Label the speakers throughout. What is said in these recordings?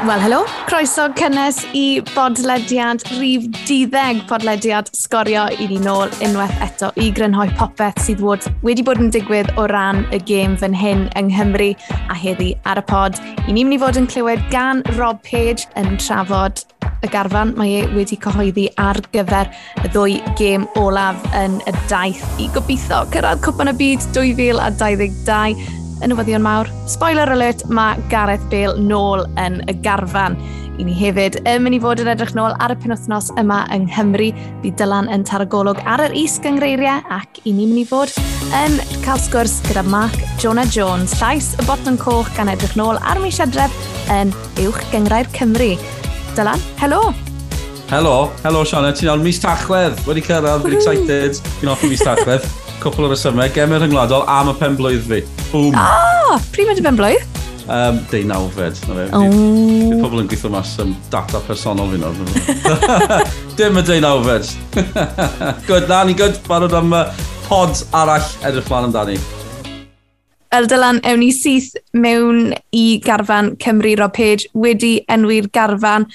Speaker 1: Wel, helo. Croeso cynnes i bodlediad rhif 10, podlediad sgorio i ni nôl unwaith eto i grynhoi popeth sydd wod, wedi bod yn digwydd o ran y gêm fan hyn yng Nghymru a heddi ar y pod. I ni'n mynd i fod yn clywed gan Rob Page yn trafod y garfan mae e wedi cyhoeddi ar gyfer y ddwy gêm olaf yn y daith i gobeithio cyrraedd cwpan y byd 2022 y newyddion mawr, spoiler alert, mae Gareth Bale nôl yn y garfan. I ni hefyd yn mynd i fod yn edrych nôl ar y penwthnos yma yng Nghymru. Bydd Dylan yn taragolwg ar yr is gyngreiriau ac i ni'n mynd i fod yn cael sgwrs gyda Mark Jonah Jones, llais y botlon coch gan edrych nôl ar mis adref yn uwch gyngrair Cymru. Dylan, helo!
Speaker 2: Helo, helo Sianna, ti'n iawn mis Tachwedd, wedi cyrraedd, fi'n excited, fi'n offi mis Tachwedd. cwpl o resymau, gemau rhyngwladol am y pen blwydd fi. Boom!
Speaker 1: Ah, oh, pryd mae'n pen blwydd?
Speaker 2: Um, deunawfed. Oh. Bydd pobl yn gweithio mas am data personol fi nawr. Dim y deunawfed. good, na, ni good. Barod am uh, pod arall edrych mlaen amdani.
Speaker 1: El Dylan, ewn ni syth mewn i garfan Cymru Rob Page wedi enwi'r garfan.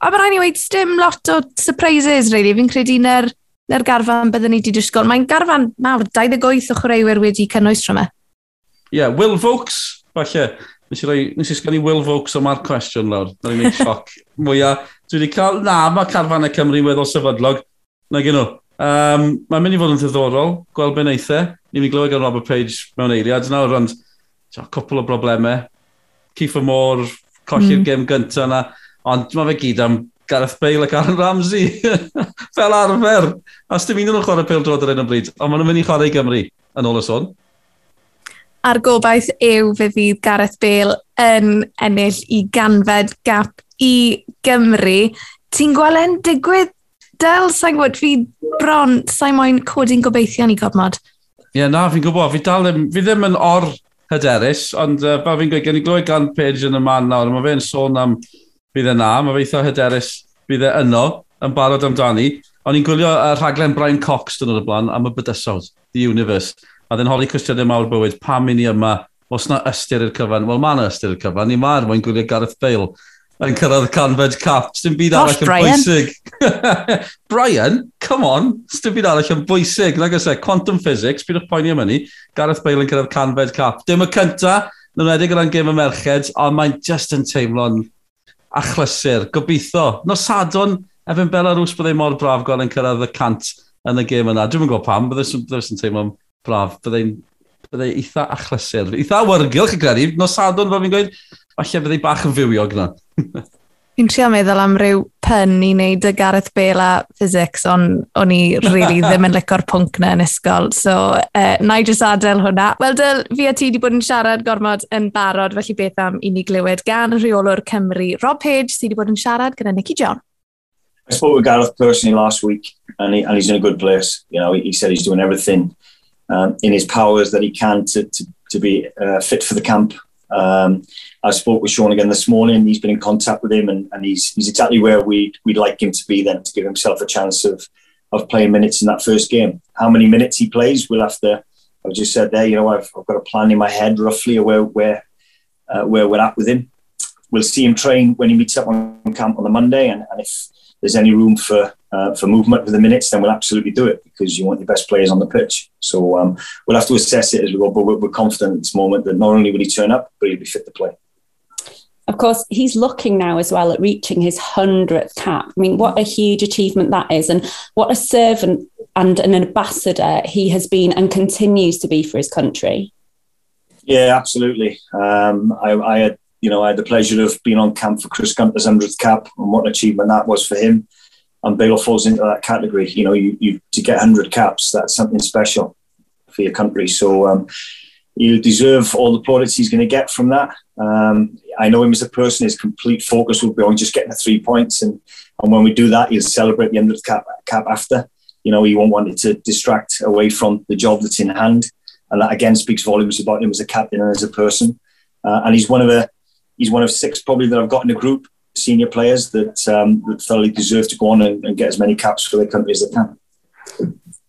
Speaker 1: A mae rhaid i weid, dim lot o surprises, really. Fi'n credu na'r na'r garfan byddwn ni wedi disgwyl. Mae'n garfan mawr, 28 o chwaraewyr wedi cynnwys rhywme.
Speaker 2: Ie, yeah, Will Vokes, falle. Nes i, roi, nes i sgani Will Vokes o ma'r cwestiwn lawr. Na ni'n sioc mwyaf. Dwi wedi cael, na, mae carfan y Cymru weddol sefydlog. Na gen nhw. Um, mae'n mynd i fod yn ddiddorol, gweld ben eitha. E. Ni'n mynd i glywed gan Robert Page mewn eiliad nawr, ond cwpl o broblemau. Cifo Môr, colli'r mm. gêm gyntaf yna. Ond mae fe gyd am Gareth Bale ac Aaron Ramsey fel arfer. A sdim un o'n chwarae pêl drod ar un o bryd, ond maen nhw'n mynd i chwarae i Gymru yn ôl y sôn.
Speaker 1: A'r gobaith yw fe fydd Gareth Bale yn ennill i ganfed gap i Gymru. Ti'n gweld digwydd Del, sa'n gwybod, fi bron, sa'n moyn codi'n gobeithio ni godmod.
Speaker 2: Ie, yeah, na, fi'n gwybod, fi, dal, fi ddim yn or hyderus, ond uh, fel fi'n gweud, gen i glywed gan Page yn y man nawr, mae fe'n sôn am bydd e na, mae feitha hyderus bydd e yno yn barod amdani. O'n i'n gwylio y rhaglen Brian Cox dyn nhw'n y blaen am y bydysawd, The Universe. A ddyn holi cwestiynau mawr bywyd, pam i ni yma, os na ystyr i'r cyfan? Wel, mae yna ystyr i'r cyfan, ni ma'r mwyn gwylio Gareth Bale yn cyrraedd Canfed Cap. Dim byd arall yn bwysig. Brian, come on, dim byd arall yn bwysig. Nag ysau, e, quantum physics, byd o'ch poeni am hynny. Gareth Bale yn cyrraedd Canfed Cap. Dim y cynta, nymwedig o ran gym y merched, ond mae'n just yn teimlo'n achlysur. Gobeithio. No sadwn, efo'n Belarus byddai mor braf gweld yn cyrraedd y cant yn y gêm yna. Dwi'n gwybod pam, byddai'n teimlo'n braf. Byddai'n byddai eitha achlysur. Eitha awyrgylch y credu. No sadwn, fel fi'n gweud, falle byddai bach yn fywiog na.
Speaker 1: Fi'n trio meddwl am ryw pun i wneud y Gareth Bale a physics, ond o'n i really ddim yn licor pwnc na yn ysgol, so uh, na i jyst adael hwnna. Wel, Dyl, fi a ti wedi bod yn siarad gormod yn barod, felly beth am i ni glywed gan rheolwr Cymru, Rob Page, sydd wedi bod yn siarad gyda Nicky John.
Speaker 3: I spoke with Gareth personally last week, and, he, and he's in a good place. You know, he, he said he's doing everything um, in his powers that he can to, to, to be uh, fit for the camp Um, I spoke with Sean again this morning. He's been in contact with him, and, and he's he's exactly where we we'd like him to be then to give himself a chance of of playing minutes in that first game. How many minutes he plays, we'll have to. I've just said there, you know, I've, I've got a plan in my head roughly of where where uh, where we're at with him. We'll see him train when he meets up on camp on the Monday, and, and if there's any room for uh, for movement with the minutes, then we'll absolutely do it because you want your best players on the pitch. So um, we'll have to assess it as we go, but we're, we're confident at this moment that not only will he turn up, but he'll be fit to play.
Speaker 4: Of course, he's looking now as well at reaching his 100th cap. I mean, what a huge achievement that is, and what a servant and an ambassador he has been and continues to be for his country.
Speaker 3: Yeah, absolutely. Um, I, I, had, you know, I had the pleasure of being on camp for Chris Gunter's 100th cap, and what an achievement that was for him. And Bale falls into that category. You know, you, you to get 100 caps, that's something special for your country. So um, you deserve all the plaudits he's going to get from that. Um, I know him as a person. His complete focus will be on just getting the three points, and and when we do that, he'll celebrate the end of the cap, cap after. You know, he won't want it to distract away from the job that's in hand, and that again speaks volumes about him as a captain and as a person. Uh, and he's one of the he's one of six probably that I've got in the group senior players that um, that thoroughly deserve to go on and, and get as many caps for their country as they can.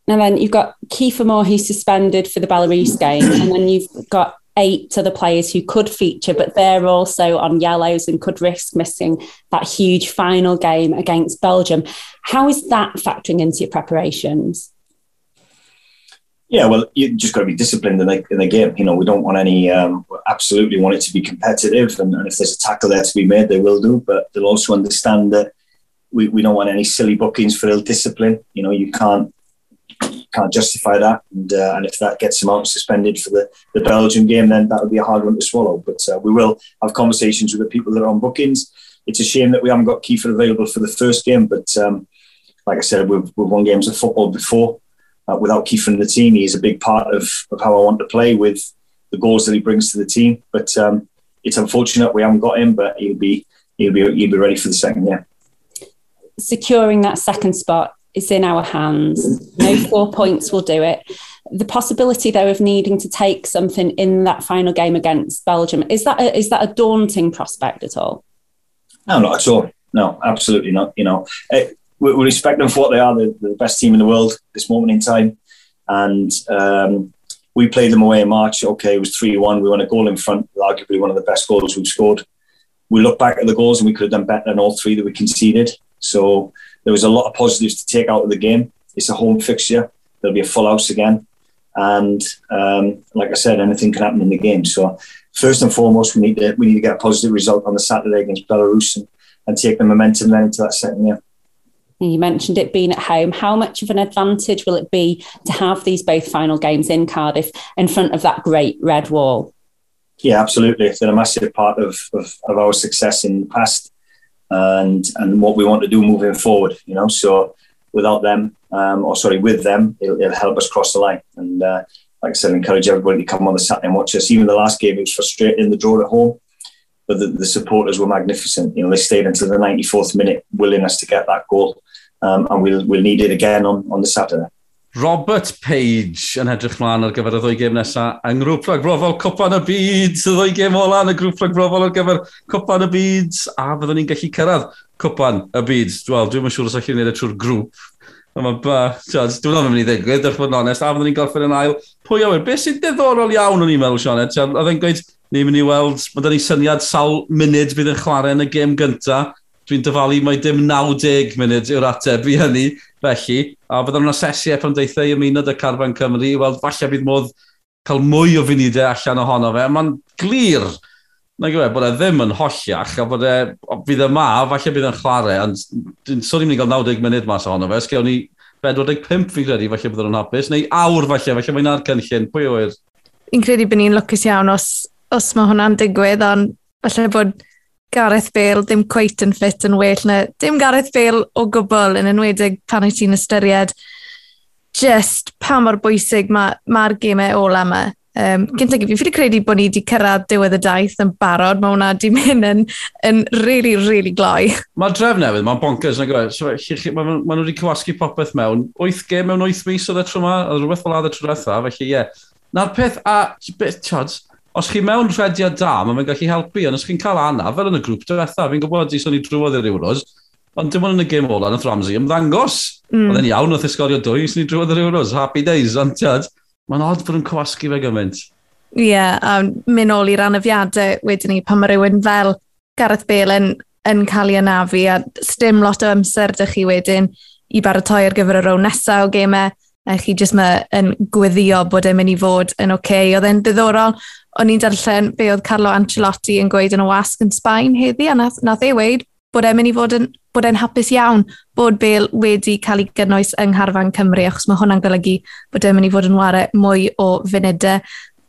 Speaker 4: And then you've got Kieffer Moore, who's suspended for the Belarus game. And then you've got eight other players who could feature, but they're also on yellows and could risk missing that huge final game against Belgium. How is that factoring into your preparations?
Speaker 3: Yeah, well, you just got to be disciplined in the, in the game. You know, we don't want any, um, absolutely want it to be competitive. And, and if there's a tackle there to be made, they will do. But they'll also understand that we, we don't want any silly bookings for ill discipline. You know, you can't can't justify that. And, uh, and if that gets him out suspended for the, the Belgian game, then that would be a hard one to swallow. But uh, we will have conversations with the people that are on bookings. It's a shame that we haven't got Kieffer available for the first game, but um, like I said, we've, we've won games of football before. Uh, without Kieffer in the team, he's a big part of, of how I want to play with the goals that he brings to the team. But um, it's unfortunate we haven't got him, but he'll be he'll be he'll be ready for the second. Yeah.
Speaker 4: Securing that second spot it's in our hands. No four points will do it. The possibility, though, of needing to take something in that final game against Belgium is that a, is that a daunting prospect at all?
Speaker 3: No, not at all. No, absolutely not. You know, it, we, we, respect them for what they are. they're the best team in the world this moment in time, and um, we played them away in March. Okay, it was three one. We won a goal in front, arguably one of the best goals we've scored. We look back at the goals and we could have done better than all three that we conceded. So there was a lot of positives to take out of the game. It's a home fixture. There'll be a full house again. And um, like I said, anything can happen in the game. So first and foremost, we need to we need to get a positive result on the Saturday against Belarus and, and take the momentum then into that second year.
Speaker 4: You mentioned it being at home. How much of an advantage will it be to have these both final games in Cardiff in front of that great red wall?
Speaker 3: Yeah, absolutely. It's been a massive part of, of, of our success in the past and and what we want to do moving forward. You know, so without them, um, or sorry, with them, it'll, it'll, help us cross the line. And uh, like I said, encourage everybody to come on the Saturday and watch us. Even the last game, it was frustrating in the draw at home, but the, the supporters were magnificent. You know, they stayed until the 94th minute, willing us to get that goal, um, and we'll, we'll need it again on, on the Saturday.
Speaker 2: Robert Page yn edrych mlaen ar gyfer y ddwy gêm nesaf yng Nghrwp Rhagbrofol Cwpan y Byd. Y ddwy gêm ola yn y Grŵp Rhagbrofol ar gyfer Cwpan y Byd. A byddwn ni'n gallu cyrraedd Cwpan y Byd. Wel, dwi'n siŵr os allwn ni edrych trwy'r grŵp. Mae ba, dwi'n ofyn mynd i ddigwydd, dwi'n ffordd onest, a fyddwn ni'n gorffen yn ail. Pwy awyr, beth sy'n diddorol iawn o'n i'n meddwl, Sean Oedd e'n gweud, ni'n mynd i weld, mae ni syniad sawl munud bydd yn chwarae yn y gêm gyntaf dwi'n dyfalu mai dim 90 munud yw'r ateb i hynny, felly. A byddwn yn asesu e pan deithau i ymuno dy Carfan Cymru, weld falle bydd modd cael mwy o funudau allan ohono fe. Mae'n glir na gyfe, bod e ddim yn holliach, a bod e, fydd yma, e falle bydd yn chwarae, ond dwi'n sôn i'n mynd i gael 90 munud mas ohono fe, sgewn ni 45 fi'n credu, falle bydd yn hapus, neu awr falle, falle mae'n ar cynllun, pwy oer?
Speaker 1: Fi'n credu bod ni'n lwcus iawn os, os mae hwnna'n digwydd, ond falle bod Gareth Bale ddim cweit yn ffit yn well na dim Gareth Bale o gwbl yn enwedig pan wyt ti'n ystyried just pa mor bwysig mae'r ma, ma gemau ola yma. Um, Cynta fi wedi credu bod ni wedi cyrraedd diwedd y daith yn barod, mae hwnna wedi mynd yn, yn really, really gloi.
Speaker 2: Mae dref newydd, mae'n bonkers na gwybod. E? So, mae ma nhw wedi cywasgu popeth mewn. 8 gem mewn 8 mis oedd e y tro yma, oedd rhywbeth fel adeg tro diwethaf, felly ie. Yeah. Na'r peth, a beth, tiod, os chi mewn rhediad da, mae mae'n gallu helpu, ond os chi'n cael anna, fel yn y grŵp diwetha, fi'n gwybod i son i drwodd i'r Euros, ond dim ond yn y gym ola yn y Framsey, ymddangos. Mm. Oedd yn iawn oedd esgorio dwy, son i drwodd i'r Euros, happy days, ond tiad, mae'n odd bod yn cwasgu fe gymaint.
Speaker 1: Ie, yeah, a mynd ôl i'r anafiadau wedyn ni, pan mae rhywun fel Gareth Bale yn, yn cael ei anafu, a sdim lot o amser dych chi wedyn i baratoi ar gyfer y row nesaf o gemau, a chi jyst mae yn gweddio bod e'n mynd i fod yn oce. Okay. Oedd e'n ddiddorol, o'n i'n darllen be oedd Carlo Ancelotti yn gweud yn y wasg yn Sbaen heddi, a nath, nath ei weid bod e'n mynd i fod yn, bod e'n hapus iawn bod Bale wedi cael ei gynnwys yng Ngharfan Cymru, achos mae hwnna'n golygu bod e'n mynd i fod yn wario mwy o funudau,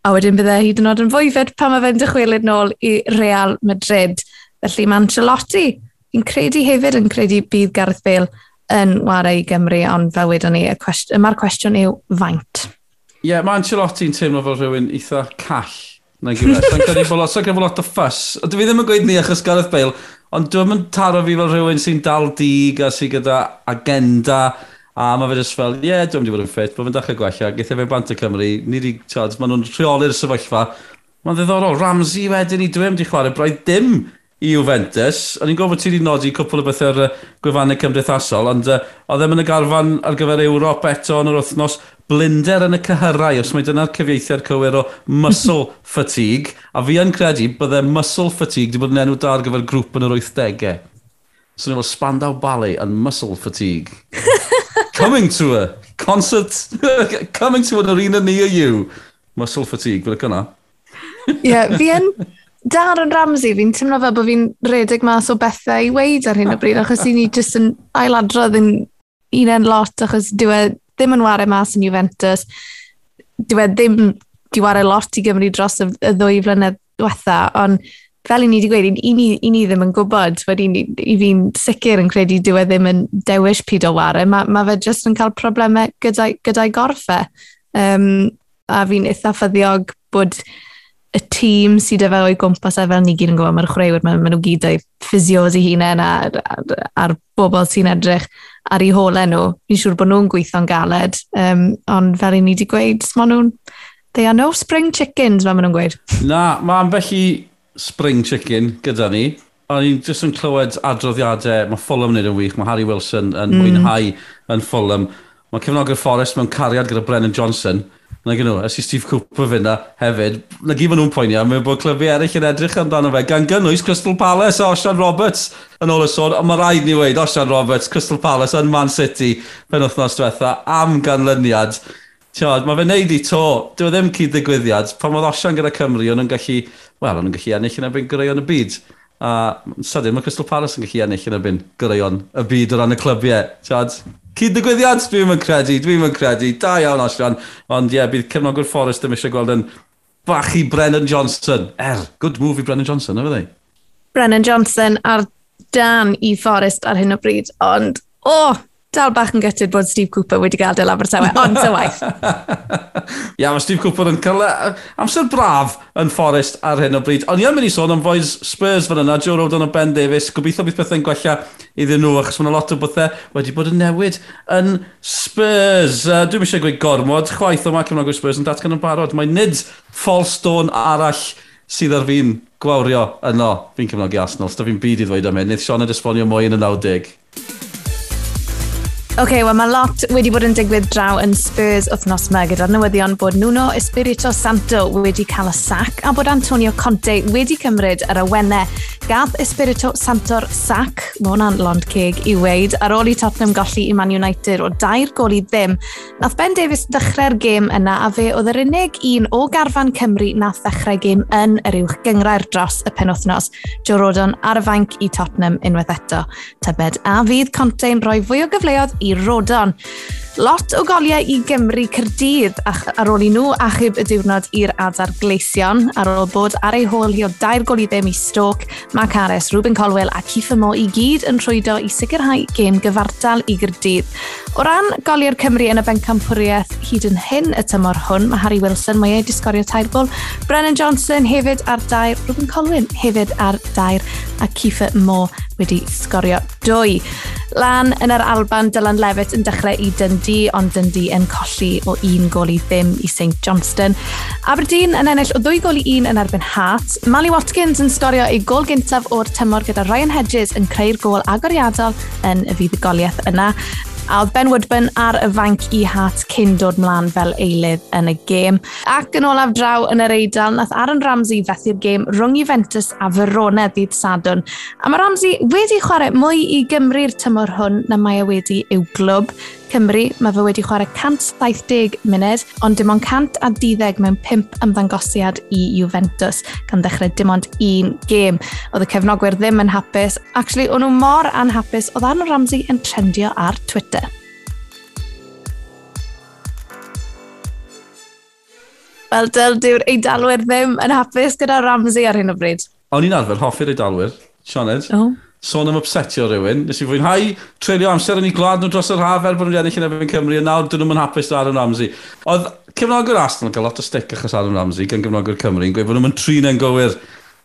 Speaker 1: a wedyn bydde hyd yn oed yn fwy fwyfed pan mae fe'n dychwelyd nôl i Real Madrid. Felly mae Ancelotti, fi'n credu hefyd yn credu bydd Gareth Bale yn warau i Gymru, ond fel wedyn ni, cwestiwn, mae'r cwestiwn yw faint.
Speaker 2: Ie, yeah, mae Ancelotti'n teimlo fel rhywun eitha call. Na gyfer, sa'n credu bod lot, credu lot o ffys. Ond dwi ddim yn gweud ni achos Gareth Bale, ond dwi'n mynd taro fi fel rhywun sy'n dal dig a sy'n gyda agenda. A mae fe jyst fel, ie, yeah, dwi'n mynd i fod yn ffit, bod e fe'n dechrau gwella, geithio fe bant y Cymru, ni wedi, tiod, maen nhw'n rheoli'r sefyllfa. Mae'n ddiddorol, Ramsey wedyn ni, dwi'n mynd i chwarae braidd dim i Juventus. O'n i'n gofod ti wedi nodi cwpl o bethau'r ar gwefannau cymdeithasol, ond uh, oedd e ddim yn y garfan ar gyfer Ewrop eto yn yr wythnos blinder yn y cyhyrau, os mae dyna'r cyfieithiad cywir o muscle fatigue, a fi yn credu byddai muscle fatigue wedi bod yn enw da ar gyfer grŵp yn yr 80au. So ni'n Spandau Ballet and Muscle Fatigue. coming to a concert, coming to an arena near you. Muscle Fatigue, fel y cynna.
Speaker 1: Ie, yeah, fi yn... Darren Ramsey, fi'n teimlo fel bod fi'n redeg mas o bethau i weid ar hyn o bryd, achos i ni jyst yn ailadrodd yn un en lot, achos dyw e ddim yn wario mas yn Juventus, dyw e ddim di wario lot i Gymru dros y, y ddwy flynedd diwetha, ond fel i ni wedi gweud, i ni, i ni ddim yn gwybod, wedi i fi'n sicr yn credu dyw e ddim yn dewis pyd o wario, mae ma fe jyst yn cael problemau gyda'i gyda, gyda gorffau. Um, e. a fi'n eitha ffyddiog bod y tîm sydd efo o'i gwmpas e, fel ni gyd yn gwybod, mae'r chwaraewyr, mae, mae nhw gyd o'i ffizios eu hunain a'r, ar, ar bobl sy'n edrych ar ei holau nhw. Ni'n siŵr bod nhw'n gweithio'n galed, um, ond fel i ni wedi gweud, mae nhw'n... They are no spring chickens, mae nhw'n gweud.
Speaker 2: Na, mae ambell i spring chicken gyda ni. O'n i'n jyst yn clywed adroddiadau, mae Fulham yn yn wych, mae Harry Wilson yn mm. mwynhau yn Fulham. Mae cefnogwr Forest mewn cariad gyda Brennan Johnson. Na gynnu, ys i Steve Cooper fyna hefyd, na gyd maen nhw'n poeni am, mae'n bod clyfu eraill yn edrych amdano fe, gan gynnwys Crystal Palace a Osian Roberts yn ôl y sôn, ond mae rhaid ni weid Osian Roberts, Crystal Palace yn Man City pen wythnos diwetha am ganlyniad. Tiod, mae fe wneud i to, dyw e ddim cyd ddigwyddiad, pan oedd Osian gyda Cymru, o'n yn gallu, wel, o'n yn gallu ennill yn erbyn gyrraeon y byd. A sydyn, mae Crystal Palace yn gallu ennill yn erbyn gyrraeon y byd o ran y clybiau. Tiod, Cyd-ddigwyddiad, dwi'n yn credu, dwi'n yn credu. Da iawn, Ashran. Ond ie, yeah, bydd cefnogwr Forrest ddim eisiau gweld yn bach i Brennan Johnson. Er, good move i Brennan Johnson, efo ddau. E?
Speaker 1: Brennan Johnson ar dan i Forrest ar hyn o bryd, ond o, oh, dal bach yn gytid bod Steve Cooper wedi gadael Abertawe, ond y waith.
Speaker 2: Ia, mae Steve Cooper yn cael amser braf yn Forest ar hyn o bryd. Ond i'n mynd i sôn am foes Spurs fan yna, Joe Rodon o Ben Davies, gobeithio bydd pethau'n gwella iddyn nhw, achos mae'n lot o bethau wedi bod yn newid yn Spurs. Uh, Dwi'n eisiau gweud gormod, chwaith o mae Cymraeg Spurs yn datgan yn barod. Mae nid Falstone arall sydd ar fi'n gwawrio yno. Fi'n cefnogi Arsenal, so fi'n byd i ddweud am hyn. Nid Sean yn esbonio mwy yn y 90.
Speaker 1: Oce, okay, wel mae lot wedi bod yn digwydd draw yn Spurs wythnos yma gyda'r newyddion bod Nuno Espirito Santo wedi cael y sac a bod Antonio Conte wedi cymryd yr awennau. Gath Espirito Santo'r sac, mae hwnna'n lond ceg i weid, ar ôl i Tottenham golli i Man United o dair gol i ddim. Nath Ben Davies ddechrau'r gêm yna a fe oedd yr unig un o garfan Cymru nath ddechrau gêm yn yr uwch gyngrair dros y penwthnos. Joe Rodon ar y fainc i Tottenham unwaith eto. Tybed a fydd Conte'n rhoi fwy o gyfleoedd i Rodan. Lot o goliau i Gymru Cyrdydd ar ôl i nhw achub y diwrnod i'r adar gleision ar ôl bod ar ei hôl hi o dair gol i ddim i Stoke, Mac Harris, Ruben Colwell a Ciffa Mo i gyd yn rhwydo i sicrhau gêm gyfartal i Gyrdydd. O ran goliau'r Cymru yn y bencampwriaeth hyd yn hyn y tymor hwn, mae Harry Wilson mae ei disgorio tair gol, Brennan Johnson hefyd ar dair, Ruben Colwell hefyd ar dair a Ciffa Mo wedi sgorio dwy. Lan yn yr Alban, Dylan Levitt yn dechrau i dyn Dundee, ond Dundee yn colli o un gol i ddim i St Johnston. Aberdeen yn ennill o ddwy gol i un yn erbyn Hart. Mali Watkins yn storio ei gol gyntaf o'r tymor gyda Ryan Hedges yn creu'r gol agoriadol yn y fuddugoliaeth yna. A oedd Ben Woodburn ar y fanc i hat cyn dod mlaen fel eilydd yn y gêm. Ac yn olaf draw yn yr eidl, nath Aaron Ramsey fethu'r gêm rhwng Juventus a Verona ddydd Sadwn. A mae Ramsey wedi chwarae mwy i Gymru'r tymor hwn na mae e wedi i'w glwb. Cymru, mae fe wedi chwarae 170 munud, ond dim ond 110 mewn 5 ymddangosiad i Juventus, gan ddechrau dim ond un gêm. Oedd y cefnogwyr ddim yn hapus. Actually, o'n nhw mor anhapus, oedd Arno Ramsey yn trendio ar Twitter. Wel, dyl dyw'r eidalwyr ddim yn hapus gyda Ramsey ar hyn o bryd.
Speaker 2: O'n i'n arfer hoffi'r eidalwyr, Sioned. Oh sôn am upsetio rhywun. Nes i fwynhau treulio amser yn ei glad nhw dros yr haf er bod nhw'n ennill yn efo'n Cymru, a nawr dyn nhw'n hapus ar Aaron Ramsey. Oedd cefnogwr Aston yn cael lot o stick achos Aaron Ramsey gan cefnogwr Cymru, yn gweud bod nhw'n trin yn gywir.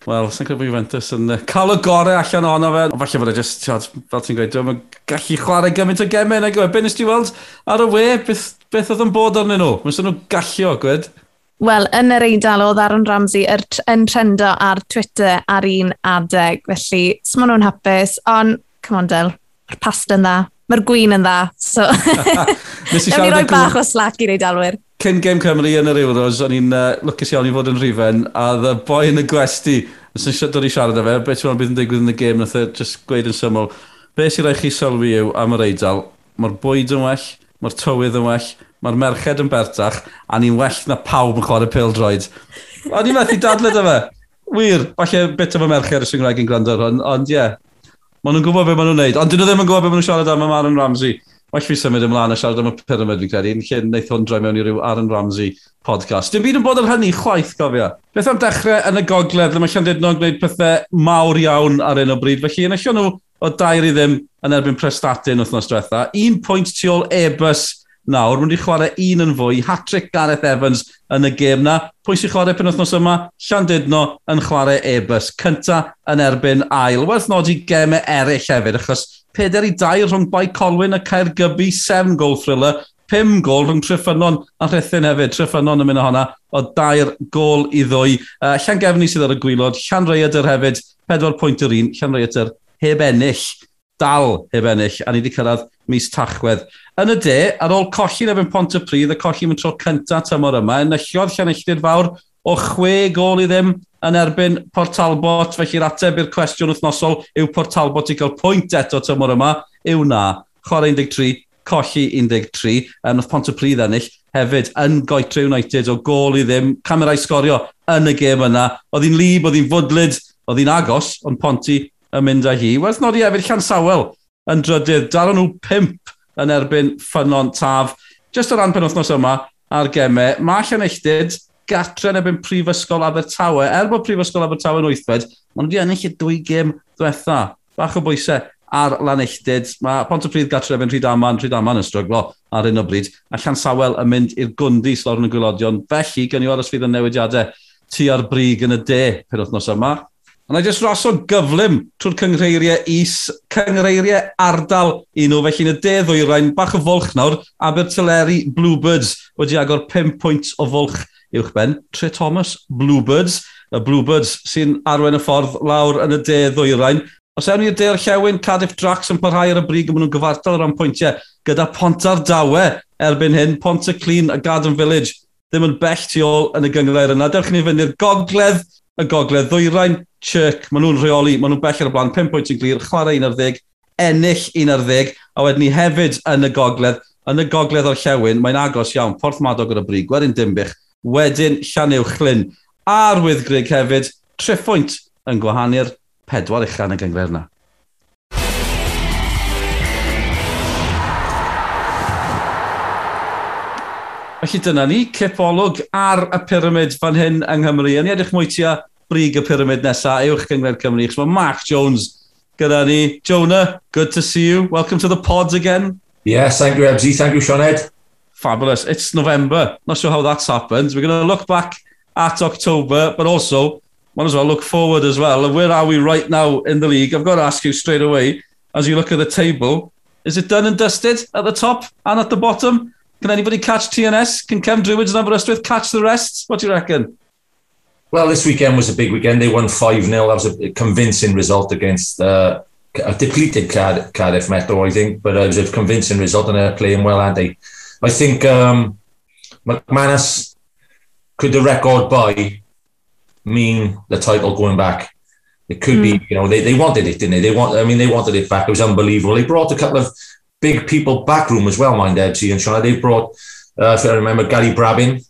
Speaker 2: Wel, sy'n credu bod Juventus yn uh, cael y gorau allan ohono fe. Ond falle bod e just, tiad, fel ti'n gweud, dwi'n gallu chwarae gymaint o gemau. E. Be nes ti weld ar y we? Beth, beth oedd yn bod arnyn nhw? Mae'n nhw gallio, gwed?
Speaker 1: Wel, yn yr eidl oedd Aaron Ramsey er, yn trendo ar Twitter ar un adeg, felly sma nhw'n hapus, ond, come on Del, mae'r past yn dda, mae'r gwyn yn dda, so... Nes i roi bach o slac i'r eidalwyr.
Speaker 2: Cyn Game Cymru yn yr Euros, o'n i'n uh, lwcus iawn i fod yn rhifen, a the boy yn y gwesti, os yn dod i siarad â fe, beth yw'n bydd yn digwydd yn y game, nath e just gweud yn syml, beth sy'n rhaid chi sylwi yw am yr eidl, mae'r bwyd yn well, mae'r tywydd yn well, mae'r merched yn bertach, a ni'n well na pawb yn chwarae pil pildroed. O'n ni'n methu dadle dy fe. Wir, falle bit am merched y Gymraeg yn gwrando hwn, ond ie. Yeah. Maen nhw'n gwybod beth maen nhw'n neud, ond dyn nhw ddim yn gwybod beth maen nhw'n siarad am am Aaron Ramsey. Well fi symud ymlaen a siarad am y pyramid fi'n credu, yn lle wnaeth hwn droi mewn i ryw Aaron Ramsey podcast. Dim byd yn bod ar hynny chwaith, gofio. Beth am dechrau yn y gogledd, le mae Llandudno yn gwneud pethau mawr iawn ar un o bryd, felly yn eisiau nhw o dair i ddim yn erbyn prestatyn wythnos diwetha. Un pwynt tu ôl Ebus nawr. Mwyn i chwarae un yn fwy, hat-trick Gareth Evans yn y gêm na. Pwy sy'n chwarae pen wythnos yma? Llandudno yn chwarae Ebus. Cynta yn erbyn ail. Werth nodi gemau eraill hefyd, achos 4 i 2 rhwng Bai Colwyn a Caergybi, 7 gol thriller, 5 gol rhwng Tryffynon a Rhythyn hefyd. Tryffynon yn mynd ohona o dair gol i ddwy. Uh, Llan Gefni sydd ar y gwylod, Llan Reiadr hefyd, 4 pwynt yr un, Llan Reiadr heb ennill dal heb ennill, a ni wedi cyrraedd mis tachwedd. Yn y de, ar ôl colli yn efo'n pont y pryd, y colli yn tro cyntaf tymor yma, enillodd Llanellid fawr o chwe gol i ddim yn erbyn Portalbot, felly'r ateb i'r cwestiwn wythnosol yw Portalbot i gael pwynt eto tymor yma, yw na, chwarae 13, colli 13, yn oedd pont y pryd ennill, hefyd yn Goetre United o gol i ddim, camerau sgorio yn y gêm yna. Oedd hi'n lib, oedd hi'n fwdlyd, oedd hi'n agos, ond Ponti yn mynd â hi. Wel, nodi hefyd llan sawel yn drydydd. Daro nhw pimp yn erbyn ffynon taf. Just o ran penwthnos yma ar gemau, mae Llanelltid gatre yn ebyn Prifysgol Abertawe. Er bod Prifysgol Abertawe yn wythfed, maen nhw wedi ennill y dwy gym ddiwetha. Bach o bwysau ar lan Lanelltid. Mae Pontypridd gatre efo'n rhyd aman, rhyd aman yn stryglo ar un o bryd. A Llan Sawel yn mynd i'r gwndi slor yn y gwylodion. Felly, gan i aros fydd yn newidiadau tu ar brig yn y de penwthnos yma. Ond i jyst rasod gyflym trwy'r cyngreiriau is, cyngreiriau ardal i nhw. felly yn y de ddwyrain, bach o folch nawr, Abertillery Bluebirds wedi agor 5 pwynt o folch uwchben. Tre Thomas Bluebirds, y Bluebirds sy'n arwen y ffordd lawr yn y de ddwyrain. Os ewn i'r de llewn, Cardiff Drax yn parhau ar y brig maen nhw'n gyfartal o ran pwyntiau, gyda pont ar dawe erbyn hyn, pont y Clean a Garden Village ddim yn bell tu ôl yn y gyngreir yna. Dewch ni fynd i'r gogledd, y gogledd, ddwyrain, Chirk, maen nhw'n rheoli, maen nhw'n bell ar y blaen, 5 pwynt yn glir, chwarae 11, ennill 11, a wedyn ni hefyd yn y gogledd, yn y gogledd o'r llewn, mae'n agos iawn, Porth Madog o'r Brig, wedyn Dimbych, wedyn Llanew Chlyn, arwydd Greg hefyd, 3 pwynt yn gwahanu'r pedwar uchan yn y gyngred yna. Felly dyna ni, cipolwg ar y pyramid fan hyn yng Nghymru. Yn edrych mwy tua brig y pyramid nesaf, ewch gyngred Cymru. Chos mae Mark Jones gyda ni. Jonah, good to see you. Welcome to the pods again.
Speaker 5: Yes, thank you, Ebsy. Thank you, Sean Ed.
Speaker 2: Fabulous. It's November. Not sure how that's happened. We're going to look back at October, but also might as well look forward as well. And where are we right now in the league? I've got to ask you straight away, as you look at the table, is it done and dusted at the top and at the bottom? Can anybody catch TNS? Can Cefn Druids and Aberystwyth catch the rest? What do you reckon?
Speaker 5: Well, this weekend was a big weekend. They won 5 0. That was a convincing result against uh, a depleted Cardiff Metro, I think, but it was a convincing result and they're playing well, aren't they? I think um, McManus, could the record by mean the title going back? It could mm. be, you know, they, they wanted it, didn't they? They want, I mean, they wanted it back. It was unbelievable. They brought a couple of big people backroom as well, mind Ebsy and Sean. They've brought, uh, if I remember, Gary Brabin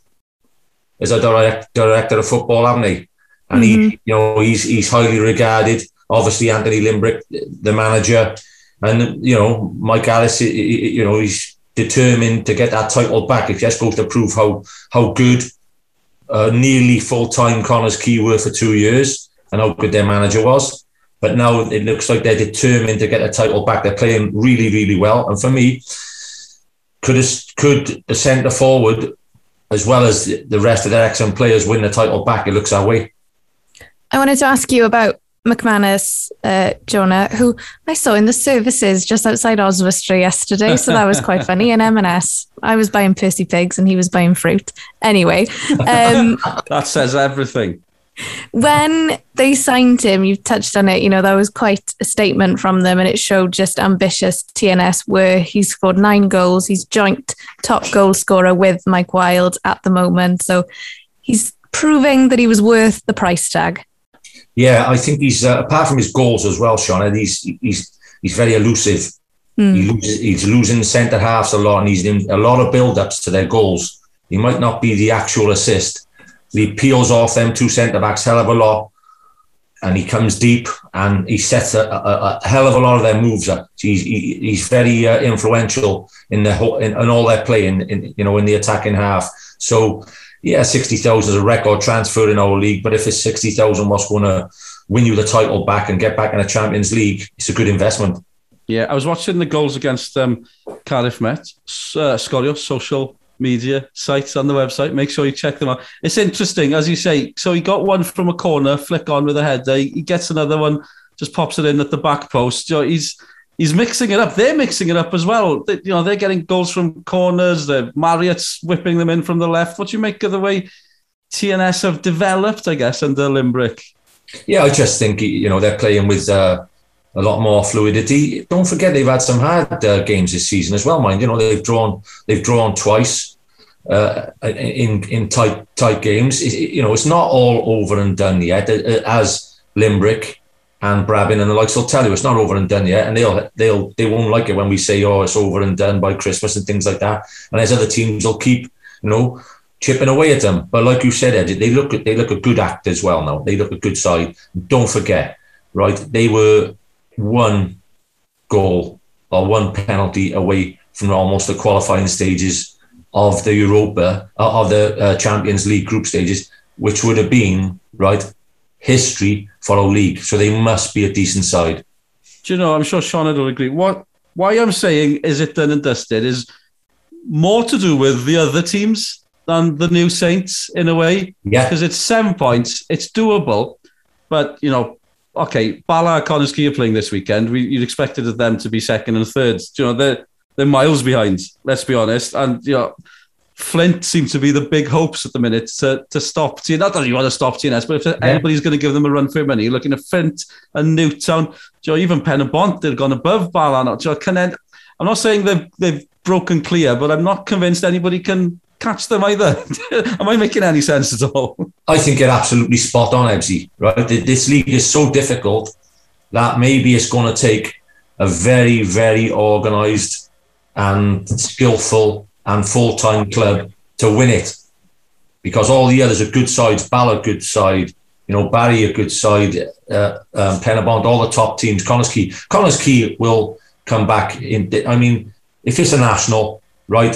Speaker 5: as a direct, director of football, haven't they? And mm-hmm. he, you know, he's he's highly regarded. Obviously, Anthony Limbrick, the manager, and you know, Mike Alice, you know, he's determined to get that title back. It just goes to prove how how good uh, nearly full time Connah's Quay were for two years and how good their manager was. But now it looks like they're determined to get the title back. They're playing really, really well. And for me, could a, could the centre forward, as well as the rest of their excellent players, win the title back? It looks that way.
Speaker 1: I wanted to ask you about McManus, uh, Jonah, who I saw in the services just outside Oswestry yesterday, so that was quite funny. And M&S, I was buying Percy pigs and he was buying fruit. Anyway, um,
Speaker 2: that says everything.
Speaker 1: When they signed him, you've touched on it. You know that was quite a statement from them, and it showed just ambitious TNS were. He's scored nine goals. He's joint top goal scorer with Mike Wilde at the moment. So he's proving that he was worth the price tag.
Speaker 5: Yeah, I think he's uh, apart from his goals as well, Sean. He's he's he's very elusive. Mm. He loses, he's losing centre halves a lot, and he's in a lot of build-ups to their goals. He might not be the actual assist. He peels off them two centre backs hell of a lot, and he comes deep and he sets a, a, a hell of a lot of their moves up. He's he, he's very uh, influential in the whole, in, in, all their play in, in you know in the attacking half. So yeah, 60,000 is a record transfer in our league, but if it's 60,000 what's going to win you the title back and get back in a Champions League, it's a good investment.
Speaker 2: Yeah, I was watching the goals against um, Cardiff Met, uh, Sgorio social media sites on the website. Make sure you check them out. It's interesting, as you say. So he got one from a corner, flick on with a header. He gets another one, just pops it in at the back post. You know, he's he's mixing it up. They're mixing it up as well. They, you know, they're getting goals from corners. The Marriott's whipping them in from the left. What do you make of the way TNS have developed? I guess under Limbrick.
Speaker 5: Yeah, I just think you know they're playing with uh, a lot more fluidity. Don't forget they've had some hard uh, games this season as well. Mind you know they've drawn they've drawn twice uh, in in tight tight games. You know it's not all over and done yet. As Limbrick and Brabin and the likes will tell you it's not over and done yet, and they'll they'll they won't like it when we say oh it's over and done by Christmas and things like that. And as other teams will keep you know chipping away at them. But like you said, Ed, they look they look a good act as well now. They look a good side. Don't forget, right? They were one goal or one penalty away from almost the qualifying stages of the Europa uh, of the uh, Champions League group stages, which would have been right history for our league. So they must be a decent side.
Speaker 2: Do you know? I'm sure Sean will agree. What why I'm saying is it done and dusted is more to do with the other teams than the new Saints in a way.
Speaker 5: Yeah.
Speaker 2: Because it's seven points, it's doable, but you know, okay, Bala Quay are playing this weekend. We, you'd expected them to be second and third. Do you know, they're they're miles behind. Let's be honest, and you know Flint seems to be the big hopes at the minute to, to stop TNS. Not that you want to stop TNS, but if yeah. anybody's going to give them a run for money, you're looking at Flint and Newtown. Joe, even Penybont, they've gone above Bala. Joe, can I'm not saying they've, they've broken clear, but I'm not convinced anybody can catch them either. Am I making any sense at all?
Speaker 5: I think you're absolutely spot on, Ebsy. Right, this league is so difficult that maybe it's going to take a very, very organised and skillful and full time club to win it. Because all the others are good sides, Bala good side, you know, Barry a good side, uh, um, Penybont, all the top teams, Connah's Quay. Connah's Quay will come back in. I mean, if it's a national, right,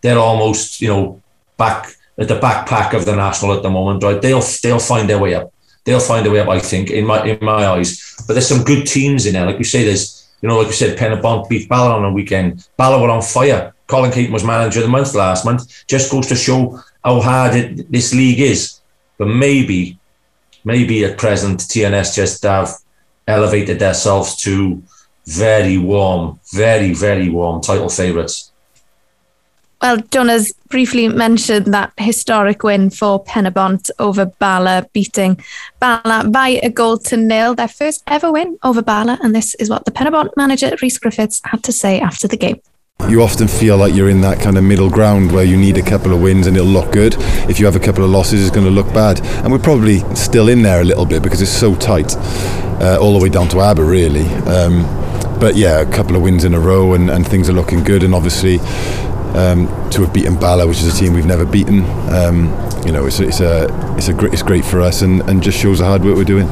Speaker 5: they're almost, you know, back at the backpack of the national at the moment, right? They'll they'll find their way up. They'll find their way up, I think, in my in my eyes. But there's some good teams in there. Like you say, there's you know, like you said, Penybont beat Bala on a weekend. Bala were on fire. Colin Caton was manager of the month last month. Just goes to show how hard it, this league is. But maybe, maybe at present, TNS just have elevated themselves to very warm, very, very warm title favourites.
Speaker 1: Well, John has briefly mentioned that historic win for Penybont over Bala, beating Bala by a goal to nil, their first ever win over Bala. And this is what the Penybont manager, Rhys Griffiths, had to say after the game.
Speaker 6: You often feel like you're in that kind of middle ground where you need a couple of wins and it'll look good. If you have a couple of losses, it's going to look bad. And we're probably still in there a little bit because it's so tight, uh, all the way down to Aber, really. Um, but yeah, a couple of wins in a row and, and things are looking good. And obviously, um, to have beaten Bala, which is a team we've never beaten, um, you know, it's, it's a it's a great it's great for us and, and just shows the hard work we're doing.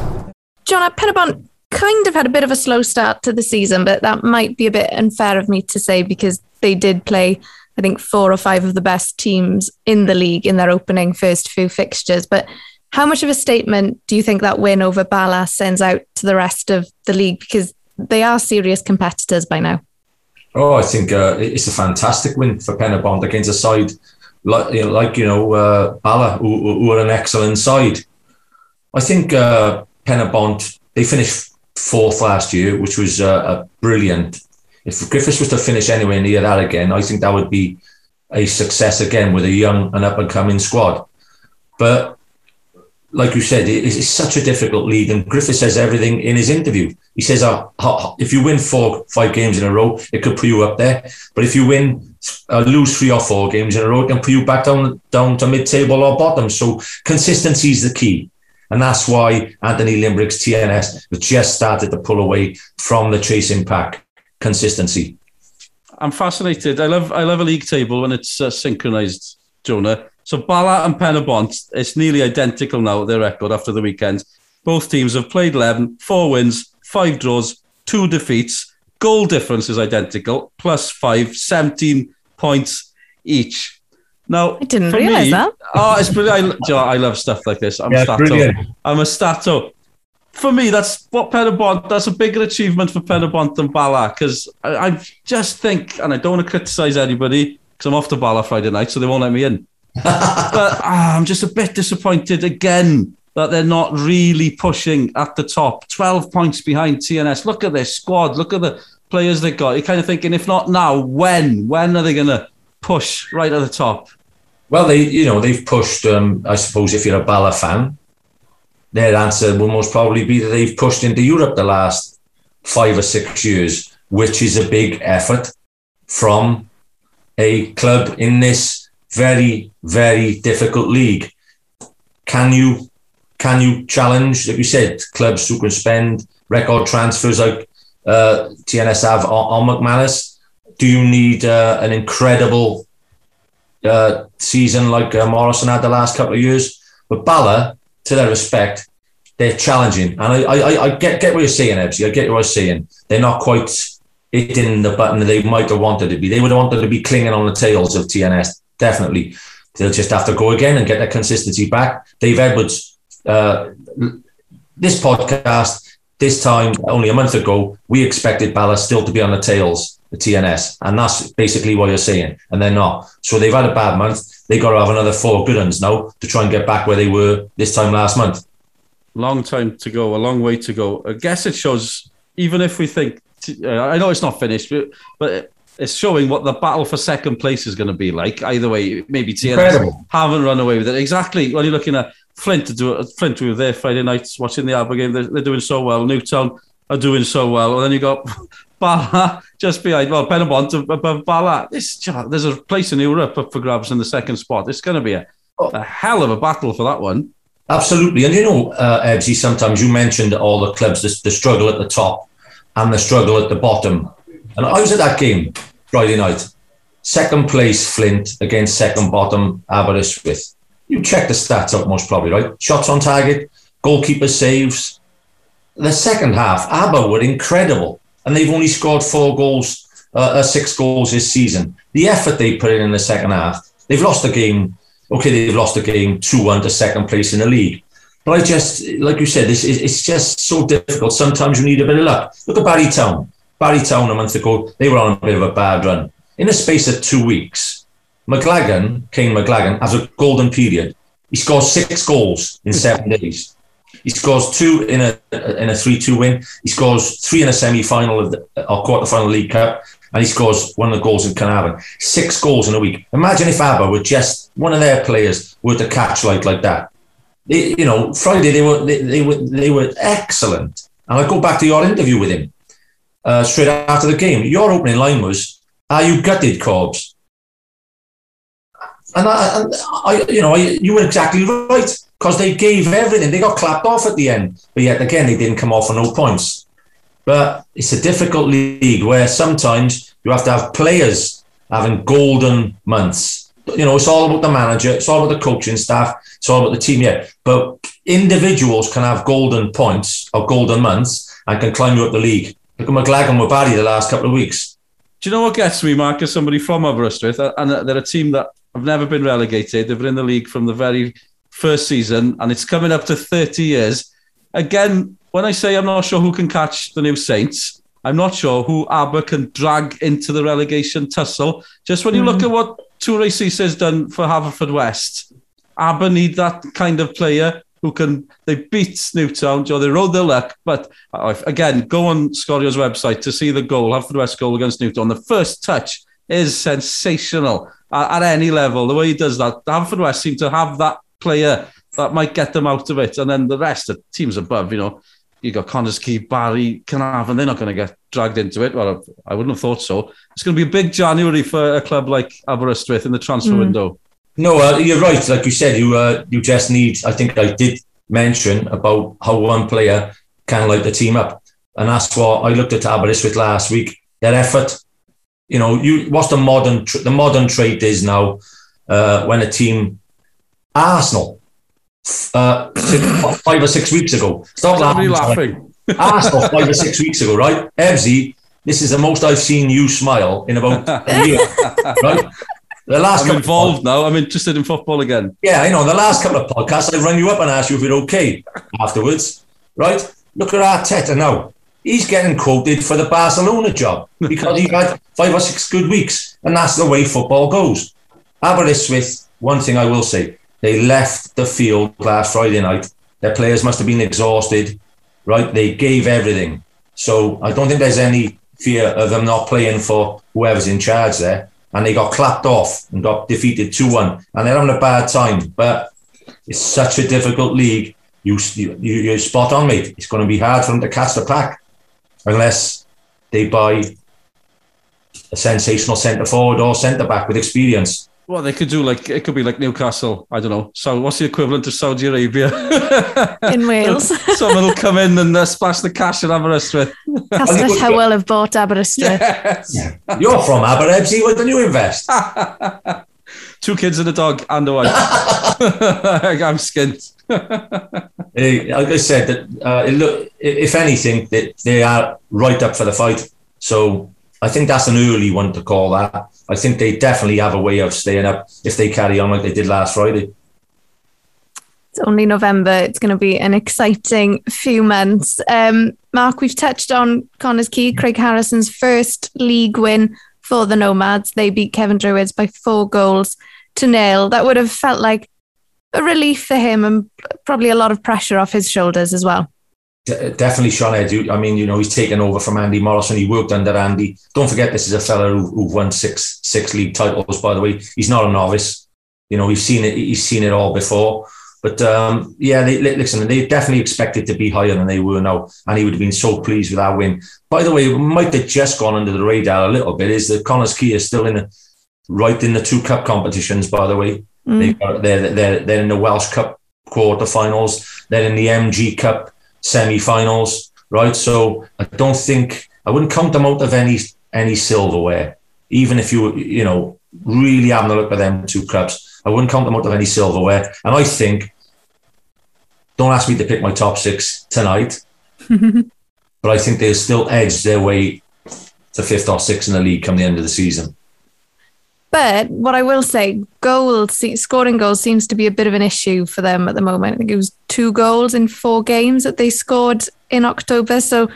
Speaker 1: John Penybont kind of had a bit of a slow start to the season, but that might be a bit unfair of me to say because they did play, I think, four or five of the best teams in the league in their opening first few fixtures. But how much of a statement do you think that win over Bala sends out to the rest of the league? Because they are serious competitors by now.
Speaker 5: Oh, I think uh, it's a fantastic win for Penybont against a side like you know, like, you know uh, Bala, who, who, are an excellent side. I think uh, Penybont they finished fourth last year, which was uh, brilliant. If Griffiths was to finish anywhere near that again, I think that would be a success again with a young and up and coming squad. But like you said, it's such a difficult league. And Griffith says everything in his interview. He says, uh, if you win four, five games in a row, it could put you up there. But if you win, uh, lose three or four games in a row, it can put you back down, down to mid-table or bottom. So consistency is the key. And that's why Anthony Limbrick's TNS has just started to pull away from the chasing pack. Consistency.
Speaker 2: I'm fascinated. I love I love a league table when it's uh, synchronized, Jonah. So Bala and Penybont, it's nearly identical now, their record after the weekend. Both teams have played 11, four wins, five draws, two defeats. Goal difference is identical, plus five, 17 points each. Now,
Speaker 1: I didn't realise that.
Speaker 2: Oh, it's brilliant. I, I love stuff like this. I'm yeah, a stato. Brilliant. I'm a stato. For me, that's what Penybont, that's a bigger achievement for Penybont than Bala because I, I, just think, and I don't want to criticise anybody because I'm off to Bala Friday night, so they won't let me in but ah, I'm just a bit disappointed again that they're not really pushing at the top. 12 points behind TNS. Look at this squad. Look at the players they've got. You're kind of thinking, if not now, when? When are they going to push right at the top?
Speaker 5: Well, they, you know, they've pushed. Um, I suppose if you're a Bala fan, their answer will most probably be that they've pushed into Europe the last five or six years, which is a big effort from a club in this very, very difficult league. Can you can you challenge, like you said, clubs who can spend record transfers like uh, TNS have on, on McManus? Do you need uh, an incredible uh, season like uh, Morrison had the last couple of years? But Bala, to their respect, they're challenging, and I, I, I get get what you're saying, Ebsy. I get what you're saying. They're not quite hitting the button that they might have wanted to be. They would have wanted to be clinging on the tails of TNS definitely. They'll just have to go again and get that consistency back. Dave Edwards, uh, this podcast, this time, only a month ago, we expected Ballas still to be on the tails, the TNS. And that's basically what you're saying. And they're not. So they've had a bad month. They've got to have another four good ones now to try and get back where they were this time last month.
Speaker 2: Long time to go, a long way to go. I guess it shows, even if we think, uh, I know it's not finished, but, but it's showing what the battle for second place is going to be like. Either way, maybe TNS haven't run away with it. Exactly. When you're looking at Flint to do it, Flint were there Friday nights watching the Alba game. They're, they're, doing so well. Newtown are doing so well. And then you got Bala just behind. Well, Penybont above Bala. This, there's a place in Europe up for grabs in the second spot. It's going to be a, a hell of a battle for that one.
Speaker 5: Absolutely. And you know, uh, Ebsy, sometimes you mentioned all the clubs, the, the struggle at the top and the struggle at the bottom and I was at that game Friday night. Second place Flint against second bottom Aberystwyth. You check the stats up most probably, right? Shots on target, goalkeeper saves. The second half, Aber were incredible, and they've only scored four goals, uh, uh, six goals this season. The effort they put in in the second half, they've lost the game. Okay, they've lost the game two one to second place in the league. But I just, like you said, this is, it's just so difficult. Sometimes you need a bit of luck. Look at Barry Town. Barrytown a month ago, they were on a bit of a bad run. In a space of two weeks, McLaggon, Kayne McLaggon, has a golden period. He scores six goals in seven days. He scores two in a in a three two win. He scores three in a semi final of the, or quarter final League Cup, and he scores one of the goals in Caernarfon. Six goals in a week. Imagine if Aber were just one of their players were to catch light like that. They, you know, Friday they were they, they were they were excellent. And I go back to your interview with him uh, straight after the game. Your opening line was, "Are you gutted, Corbs?" And I, I you know, I, you were exactly right because they gave everything. They got clapped off at the end, but yet again they didn't come off for no points. But it's a difficult league where sometimes you have to have players having golden months. You know, it's all about the manager, it's all about the coaching staff, it's all about the team. Yeah, but individuals can have golden points or golden months and can climb you up the league. Look at McLaggon with Barry the last couple of weeks.
Speaker 2: Do you know what gets me, Mark, as somebody from Aberystwyth, and they're a team that I've never been relegated. They've been in the league from the very first season, and it's coming up to 30 years. Again, when I say I'm not sure who can catch the new Saints, I'm not sure who Aber can drag into the relegation tussle. Just when you mm. look hmm. at what Toure Cesare's done for Haverfordwest, Aber need that kind of player who can they beat Newtown, Joe. They rode their luck, but uh, again, go on Scorio's website to see the goal, Haverfordwest West goal against Newtown. The first touch is sensational at any level, the way he does that, Hanford West seem to have that player that might get them out of it. And then the rest, the teams above, you know, you got Connors Key, Barry, Carnarvon, they're not going to get dragged into it. Well, I wouldn't have thought so. It's going to be a big January for a club like Aberystwyth in the transfer mm. window.
Speaker 5: No, uh, you're right. Like you said, you uh, you just need, I think I did mention about how one player can light the team up. And that's what I looked at Aberystwyth last week. Their effort you know, you what's the modern the modern trait is now uh, when a team Arsenal uh, six, five or six weeks ago.
Speaker 2: Stop laughing. laughing.
Speaker 5: Arsenal five or six weeks ago, right? Ebsy, this is the most I've seen you smile in about a year, right?
Speaker 2: The last I'm involved now. I'm interested in football again.
Speaker 5: Yeah, I know. The last couple of podcasts, I rang you up and asked you if you're okay afterwards, right? Look at Arteta now. He's getting quoted for the Barcelona job because he had five or six good weeks, and that's the way football goes. Aberystwyth, one thing I will say, they left the field last Friday night. Their players must have been exhausted, right? They gave everything. So I don't think there's any fear of them not playing for whoever's in charge there. And they got clapped off and got defeated 2 1. And they're having a bad time. But it's such a difficult league. You, you, you're spot on, mate. It's going to be hard for them to catch the pack unless they buy a sensational centre forward or centre back with experience.
Speaker 2: Well, they could do like it could be like Newcastle. I don't know. So, what's the equivalent to Saudi Arabia
Speaker 1: in Wales?
Speaker 2: Someone will come in and uh, splash the cash at Aberystwyth.
Speaker 1: Castell Hywel have bought Aberystwyth.
Speaker 5: Yes. Yeah. You're from Aberystwyth. Why don't you invest?
Speaker 2: Two kids and a dog and a wife. I'm skint.
Speaker 5: like I said, that uh, look, if anything, they are right up for the fight. So I think that's an early one to call that. I think they definitely have a way of staying up if they carry on like they did last Friday.
Speaker 1: It's only November. It's going to be an exciting few months. Um, Mark, we've touched on Connah's Quay, Craig Harrison's first league win for the Nomads. They beat Cefn Druids by four goals to nil. That would have felt like a relief for him and probably a lot of pressure off his shoulders as well
Speaker 5: definitely Sean Edu. I mean, you know, he's taken over from Andy Morrison. He worked under Andy. Don't forget, this is a fella who, who won six six league titles. By the way, he's not a novice. You know, he's seen it. He's seen it all before. But um, yeah, they, listen, they definitely expected to be higher than they were now, and he would have been so pleased with that win. By the way, might have just gone under the radar a little bit is that Connah's Quay is still in the, right in the two cup competitions. By the way, mm. they, they're, they're they're in the Welsh Cup quarterfinals. They're in the MG Cup semi-finals, right? So I don't think I wouldn't count them out of any any silverware, even if you you know really having a look at them two clubs. I wouldn't count them out of any silverware, and I think. Don't ask me to pick my top six tonight, but I think they'll still edge their way to fifth or sixth in the league come the end of the season.
Speaker 1: But what I will say, goals, scoring goals seems to be a bit of an issue for them at the moment. I think it was two goals in four games that they scored in October. So,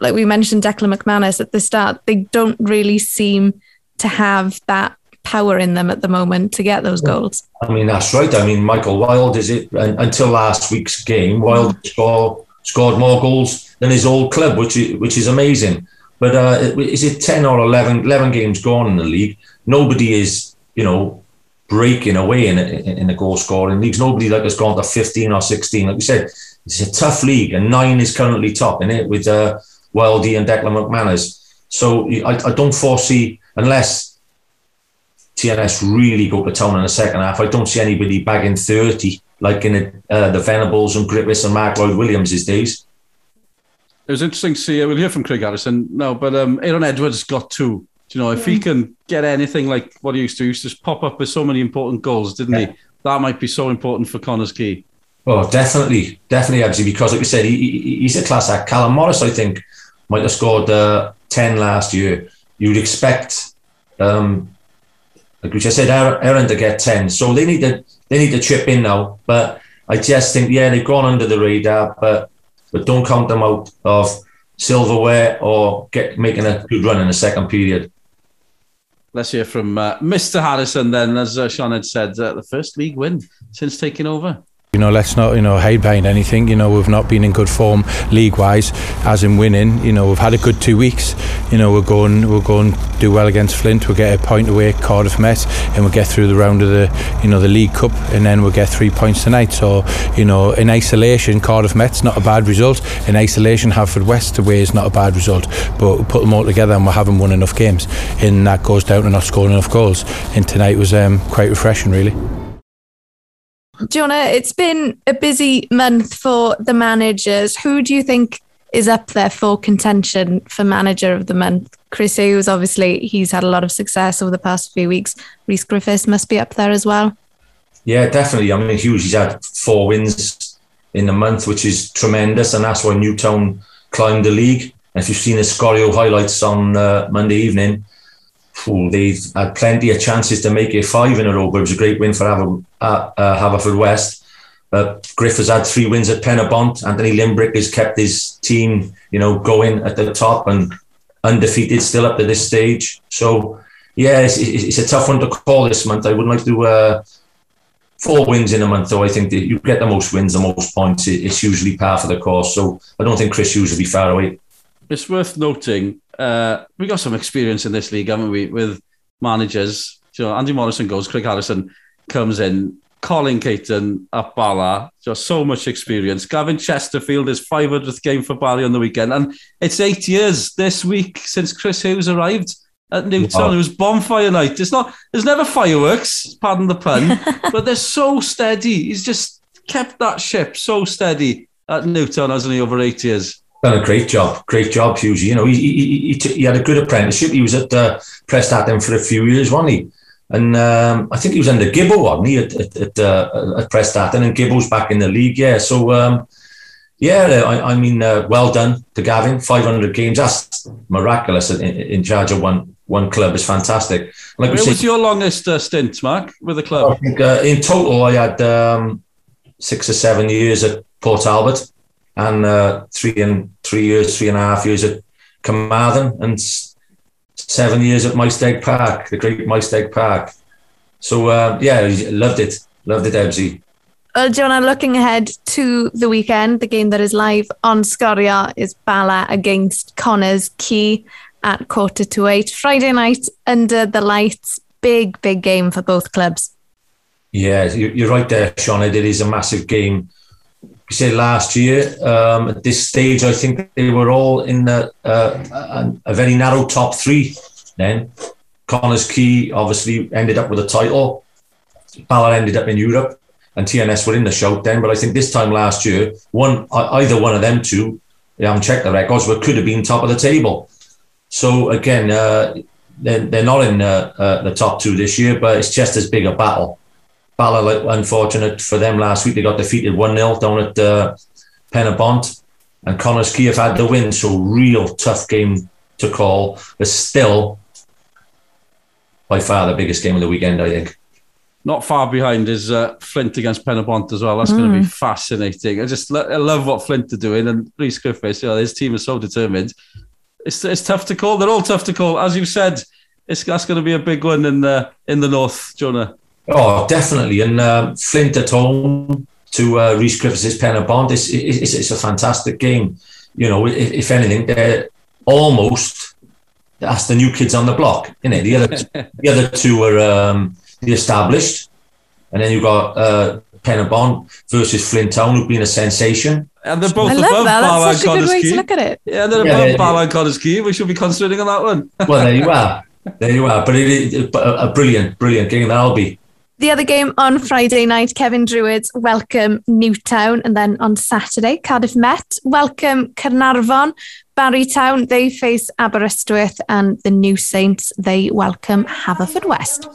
Speaker 1: like we mentioned, Declan McManus at the start, they don't really seem to have that power in them at the moment to get those goals.
Speaker 5: I mean, that's right. I mean, Michael Wilde is it until last week's game. Wilde mm. scored scored more goals than his old club, which is, which is amazing. But uh, is it 10 or 11, 11 games gone in the league? Nobody is, you know, breaking away in a, in a goal scoring leagues. Nobody like has gone to 15 or 16. Like you said, it's a tough league, and nine is currently top in it with uh, Wildy and Declan McManus. So I, I don't foresee, unless TNS really go to town in the second half, I don't see anybody bagging 30 like in the, uh, the Venables and Griffiths and Mark Lloyd Williams these days
Speaker 2: it was interesting to see. We'll hear from Craig Harrison no, but um, Aaron Edwards got two. Do you know if he can get anything like what he used to, he used to pop up with so many important goals, didn't yeah. he? That might be so important for Connah's Quay.
Speaker 5: Oh, definitely, definitely, actually, because like you said, he, he, he's a class act. Callum Morris, I think, might have scored uh, ten last year. You'd expect, um, like we just said, Aaron to get ten, so they need to they need to chip in now. But I just think, yeah, they've gone under the radar, but but don't count them out of silverware or get making a good run in the second period.
Speaker 2: Let's hear from uh, Mr. Harrison then. As uh, Sean had said, uh, the first league win since taking over.
Speaker 7: You know, let's not, you know, hide behind anything. You know, we've not been in good form league-wise, as in winning. You know, we've had a good two weeks. You know, we're going, we're going to do well against Flint. We'll get a point away at Cardiff Met, and we'll get through the round of the, you know, the League Cup, and then we'll get three points tonight. So, you know, in isolation, Cardiff Met's not a bad result. In isolation, Haverfordwest away is not a bad result. But we put them all together, and we haven't won enough games, and that goes down to not scoring enough goals. And tonight was um, quite refreshing, really.
Speaker 1: Jonah, it's been a busy month for the managers. Who do you think is up there for contention for manager of the month? Chris Hughes, obviously, he's had a lot of success over the past few weeks. Rhys Griffiths must be up there as well.
Speaker 5: Yeah, definitely. I mean, Hughes, he's had four wins in the month, which is tremendous, and that's why Newtown climbed the league. And if you've seen the Sgorio highlights on uh, Monday evening, oh, they've had plenty of chances to make it five in a row, but it was a great win for Haver, uh, uh, Haverfordwest. Uh, Griff has had three wins at Penybont. Anthony Limbrick has kept his team, you know, going at the top and undefeated still up to this stage. So, yeah, it's, it's a tough one to call this month. I would like to uh, four wins in a month, though. I think that you get the most wins, the most points. It's usually par for the course. So I don't think Chris Hughes will be far away.
Speaker 2: It's worth noting uh, we got some experience in this league, haven't we, with managers. So Andy Morrison goes, Craig Harrison comes in, Colin Caton up Bala, just so much experience. Gavin Chesterfield is 500th game for Barry on the weekend, and it's eight years this week since Chris Hughes arrived at Newtown. Wow. It was bonfire night. It's not. There's never fireworks. Pardon the pun, but they're so steady. He's just kept that ship so steady at Newtown, hasn't he, over eight years?
Speaker 5: Done a great job, great job, Hughes. You know, he, he, he, he had a good apprenticeship. He was at uh, Prestatyn for a few years, wasn't he? And um, I think he was under Gibbo, wasn't he, at, at, at, uh, at and Gibbo's back in the league, yeah. So, um, yeah, I, I mean, uh, well done to Gavin. 500 games, that's miraculous in, in charge of one one club is fantastic.
Speaker 2: Like Where was your longest uh, stint, Mark, with the club?
Speaker 5: I think uh, in total I had um, six or seven years at Port Talbot and uh, three and three years, three and a half years at Carmarthen, and seven years at Maesteg Park, the great Maesteg Park. So uh, yeah, loved it, loved it, Ebsy.
Speaker 1: Well, Jonah, looking ahead to the weekend, the game that is live on Sgorio is Bala against Connah's Quay at quarter to eight. Friday night under the lights, big, big game for both clubs.
Speaker 5: Yeah, you're right there, Sean. It is a massive game you say last year. Um, at this stage, I think they were all in the, uh, a, a, very narrow top three. Then Connah's Quay obviously ended up with a title. Ballard ended up in Europe, and TNS were in the shout then. But I think this time last year, one either one of them two, I haven't checked the records, but could have been top of the table. So again, uh, they're, they're not in uh, uh the top two this year, but it's just as big a battle. Bala, unfortunate for them last week, they got defeated 1 0 down at uh, Penybont. And Connah's Quay had the win, so real tough game to call, but still by far the biggest game of the weekend, I think.
Speaker 2: Not far behind is uh, Flint against Penybont as well. That's mm. going to be fascinating. I just I love what Flint are doing, and Rhys Griffiths, you know, his team is so determined. It's, it's tough to call. They're all tough to call, as you said. It's that's going to be a big one in the in the north, Jonah.
Speaker 5: Oh, definitely. And uh, Flint at home to uh, Rhys Griffiths' Penybont, it's, it's, it's a fantastic game. You know, if, if anything, they're almost that's the new kids on the block, isn't it? The other the other two are um, the established, and then you've got uh, Penybont versus Flint Town, who've been a sensation.
Speaker 2: And they're both I above Bala and Connah's
Speaker 1: Quay. To look at it.
Speaker 2: Yeah, they're yeah, above Bala and Connah's Quay. We should be concentrating on that one.
Speaker 5: well, there you are. There you are. But it is a brilliant, brilliant game. That'll be
Speaker 1: the other game on Friday night, Cefn Druids welcome Newtown. And then on Saturday, Cardiff Met welcome Caernarfon. Barry Town, they face Aberystwyth. And the New Saints, they welcome Haverfordwest.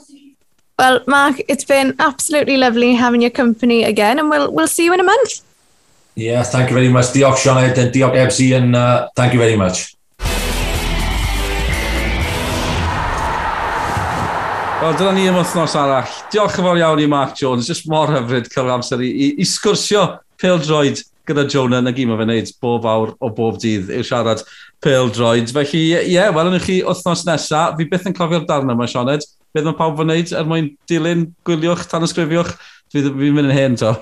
Speaker 1: Well, Mark, it's been absolutely lovely having your company again. And we'll, we'll see you in a month.
Speaker 5: Yeah, thank you very much. Diolch, Sioned, and diolch, Ebsy, and uh, thank you very much.
Speaker 2: Wel, dyna ni am wythnos arall. Diolch yn fawr iawn i Mark Jones. Just mor hyfryd cael amser i, i, i sgwrsio peldroed gyda Jonah na gym o fe wneud bob awr o bob dydd i'w siarad peldroed. Felly, ie, yeah, welwn i chi wythnos nesaf. Fi byth yn cofio'r darn yma, Sioned. Beth mae pawb yn wneud er mwyn dilyn, gwyliwch, tan ysgrifiwch. Fi'n fi mynd yn hen, to.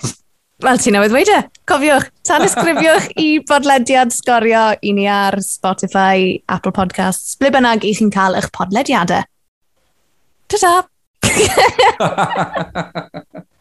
Speaker 1: Wel, ti newydd weid e. Cofiwch, tan ysgrifiwch i bodlediad sgorio i ni ar Spotify, Apple Podcasts, ble bynnag i chi'n cael eich podlediadau. Tschüss.